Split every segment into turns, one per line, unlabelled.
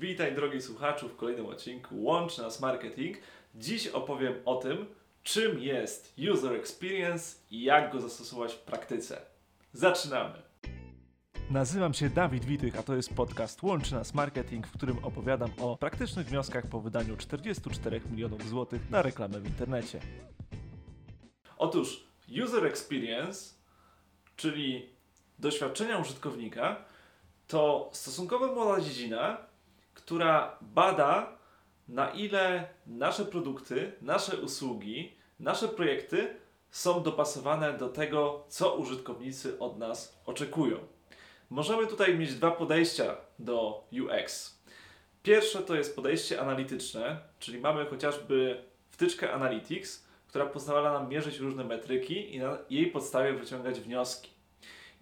Witaj drogi słuchaczu w kolejnym odcinku Łącz Nas Marketing. Dziś opowiem o tym, czym jest User Experience i jak go zastosować w praktyce. Zaczynamy! Nazywam się Dawid Witych, a to jest podcast Łączy Nas Marketing, w którym opowiadam o praktycznych wnioskach po wydaniu 44 milionów złotych na reklamę w internecie. Otóż User Experience, czyli doświadczenia użytkownika, to stosunkowo młoda dziedzina, która bada, na ile nasze produkty, nasze usługi, nasze projekty są dopasowane do tego, co użytkownicy od nas oczekują. Możemy tutaj mieć dwa podejścia do UX. Pierwsze to jest podejście analityczne, czyli mamy chociażby wtyczkę Analytics, która pozwala nam mierzyć różne metryki i na jej podstawie wyciągać wnioski.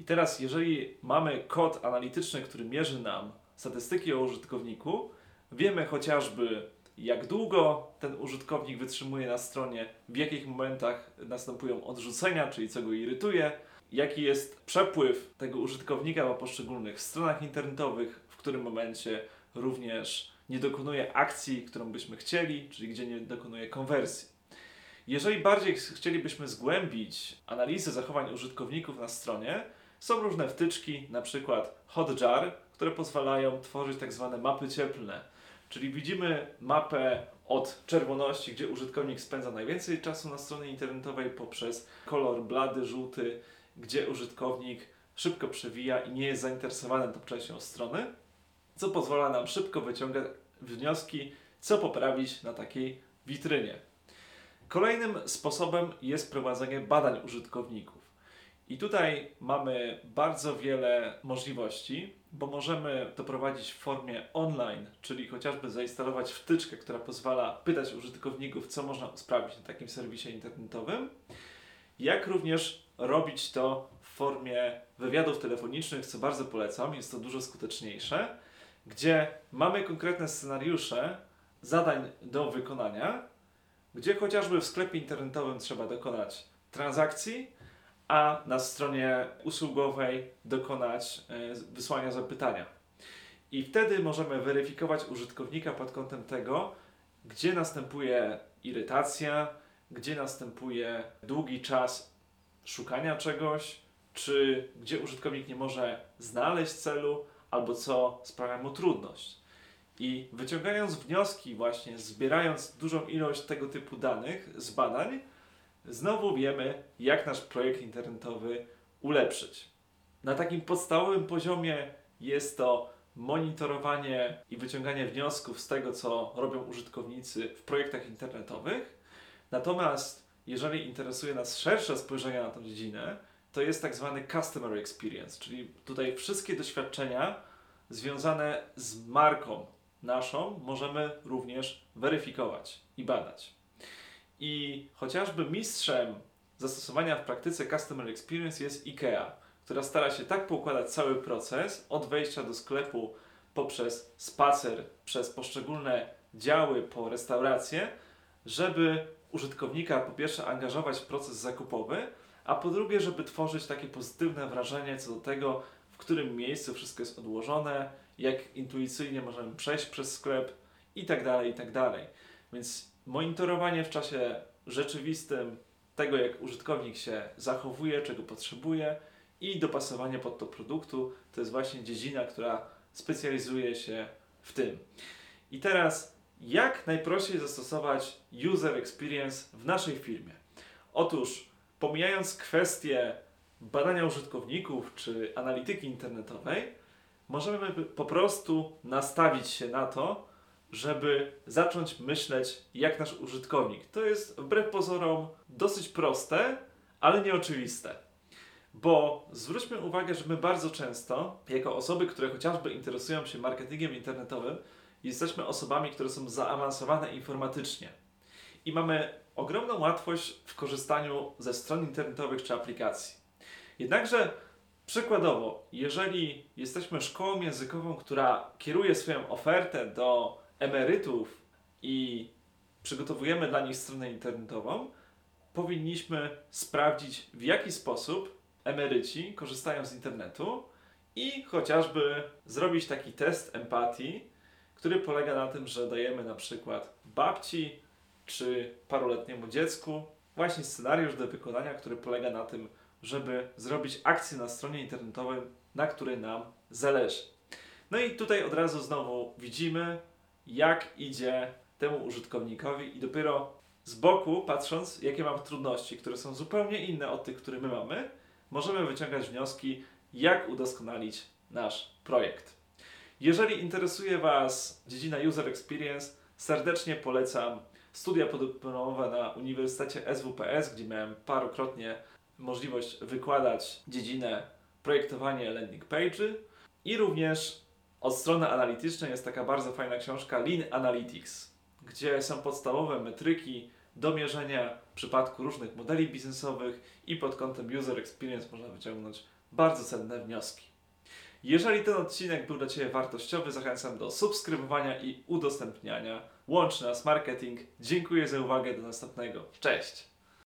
I teraz, jeżeli mamy kod analityczny, który mierzy nam statystyki o użytkowniku, wiemy chociażby, jak długo ten użytkownik wytrzymuje na stronie, w jakich momentach następują odrzucenia, czyli co go irytuje, jaki jest przepływ tego użytkownika po poszczególnych stronach internetowych, w którym momencie również nie dokonuje akcji, którą byśmy chcieli, czyli gdzie nie dokonuje konwersji. Jeżeli bardziej chcielibyśmy zgłębić analizę zachowań użytkowników na stronie, są różne wtyczki, na przykład Hotjar, które pozwalają tworzyć tak zwane mapy cieplne. Czyli widzimy mapę od czerwoności, gdzie użytkownik spędza najwięcej czasu na stronie internetowej, poprzez kolor blady, żółty, gdzie użytkownik szybko przewija i nie jest zainteresowany tą częścią strony, co pozwala nam szybko wyciągać wnioski, co poprawić na takiej witrynie. Kolejnym sposobem jest prowadzenie badań użytkowników. I tutaj mamy bardzo wiele możliwości, bo możemy to prowadzić w formie online, czyli chociażby zainstalować wtyczkę, która pozwala pytać użytkowników, co można usprawnić na takim serwisie internetowym, jak również robić to w formie wywiadów telefonicznych, co bardzo polecam, jest to dużo skuteczniejsze, gdzie mamy konkretne scenariusze zadań do wykonania, gdzie chociażby w sklepie internetowym trzeba dokonać transakcji, a na stronie usługowej dokonać e, wysłania zapytania. I wtedy możemy weryfikować użytkownika pod kątem tego, gdzie następuje irytacja, gdzie następuje długi czas szukania czegoś, czy gdzie użytkownik nie może znaleźć celu, albo co sprawia mu trudność. I wyciągając wnioski, właśnie zbierając dużą ilość tego typu danych z badań, znowu wiemy, jak nasz projekt internetowy ulepszyć. Na takim podstawowym poziomie jest to monitorowanie i wyciąganie wniosków z tego, co robią użytkownicy w projektach internetowych. Natomiast jeżeli interesuje nas szersze spojrzenie na tę dziedzinę, to jest tak zwany customer experience, czyli tutaj wszystkie doświadczenia związane z marką naszą możemy również weryfikować i badać. I chociażby mistrzem zastosowania w praktyce Customer Experience jest IKEA, która stara się tak poukładać cały proces od wejścia do sklepu poprzez spacer, przez poszczególne działy po restaurację, żeby użytkownika po pierwsze angażować w proces zakupowy, a po drugie, żeby tworzyć takie pozytywne wrażenie co do tego, w którym miejscu wszystko jest odłożone, jak intuicyjnie możemy przejść przez sklep i tak dalej, i tak dalej. Więc monitorowanie w czasie rzeczywistym tego, jak użytkownik się zachowuje, czego potrzebuje i dopasowanie pod to produktu, to jest właśnie dziedzina, która specjalizuje się w tym. I teraz, jak najprościej zastosować user experience w naszej firmie? Otóż, pomijając kwestię badania użytkowników czy analityki internetowej, możemy po prostu nastawić się na to, żeby zacząć myśleć jak nasz użytkownik. To jest wbrew pozorom dosyć proste, ale nieoczywiste. Bo zwróćmy uwagę, że my bardzo często, jako osoby, które chociażby interesują się marketingiem internetowym, jesteśmy osobami, które są zaawansowane informatycznie. I mamy ogromną łatwość w korzystaniu ze stron internetowych czy aplikacji. Jednakże przykładowo, jeżeli jesteśmy szkołą językową, która kieruje swoją ofertę do emerytów i przygotowujemy dla nich stronę internetową, powinniśmy sprawdzić, w jaki sposób emeryci korzystają z internetu i chociażby zrobić taki test empatii, który polega na tym, że dajemy na przykład babci czy paroletniemu dziecku właśnie scenariusz do wykonania, który polega na tym, żeby zrobić akcję na stronie internetowej, na której nam zależy. No i tutaj od razu znowu widzimy, jak idzie temu użytkownikowi i dopiero z boku, patrząc, jakie mam trudności, które są zupełnie inne od tych, które my mamy, możemy wyciągać wnioski, jak udoskonalić nasz projekt. Jeżeli interesuje Was dziedzina User Experience, serdecznie polecam studia podyplomowe na Uniwersytecie SWPS, gdzie miałem parokrotnie możliwość wykładać dziedzinę projektowanie landing page'y i również od strony analitycznej jest taka bardzo fajna książka Lean Analytics, gdzie są podstawowe metryki do mierzenia w przypadku różnych modeli biznesowych i pod kątem user experience można wyciągnąć bardzo cenne wnioski. Jeżeli ten odcinek był dla Ciebie wartościowy, zachęcam do subskrybowania i udostępniania. Łącz nas marketing. Dziękuję za uwagę. Do następnego. Cześć!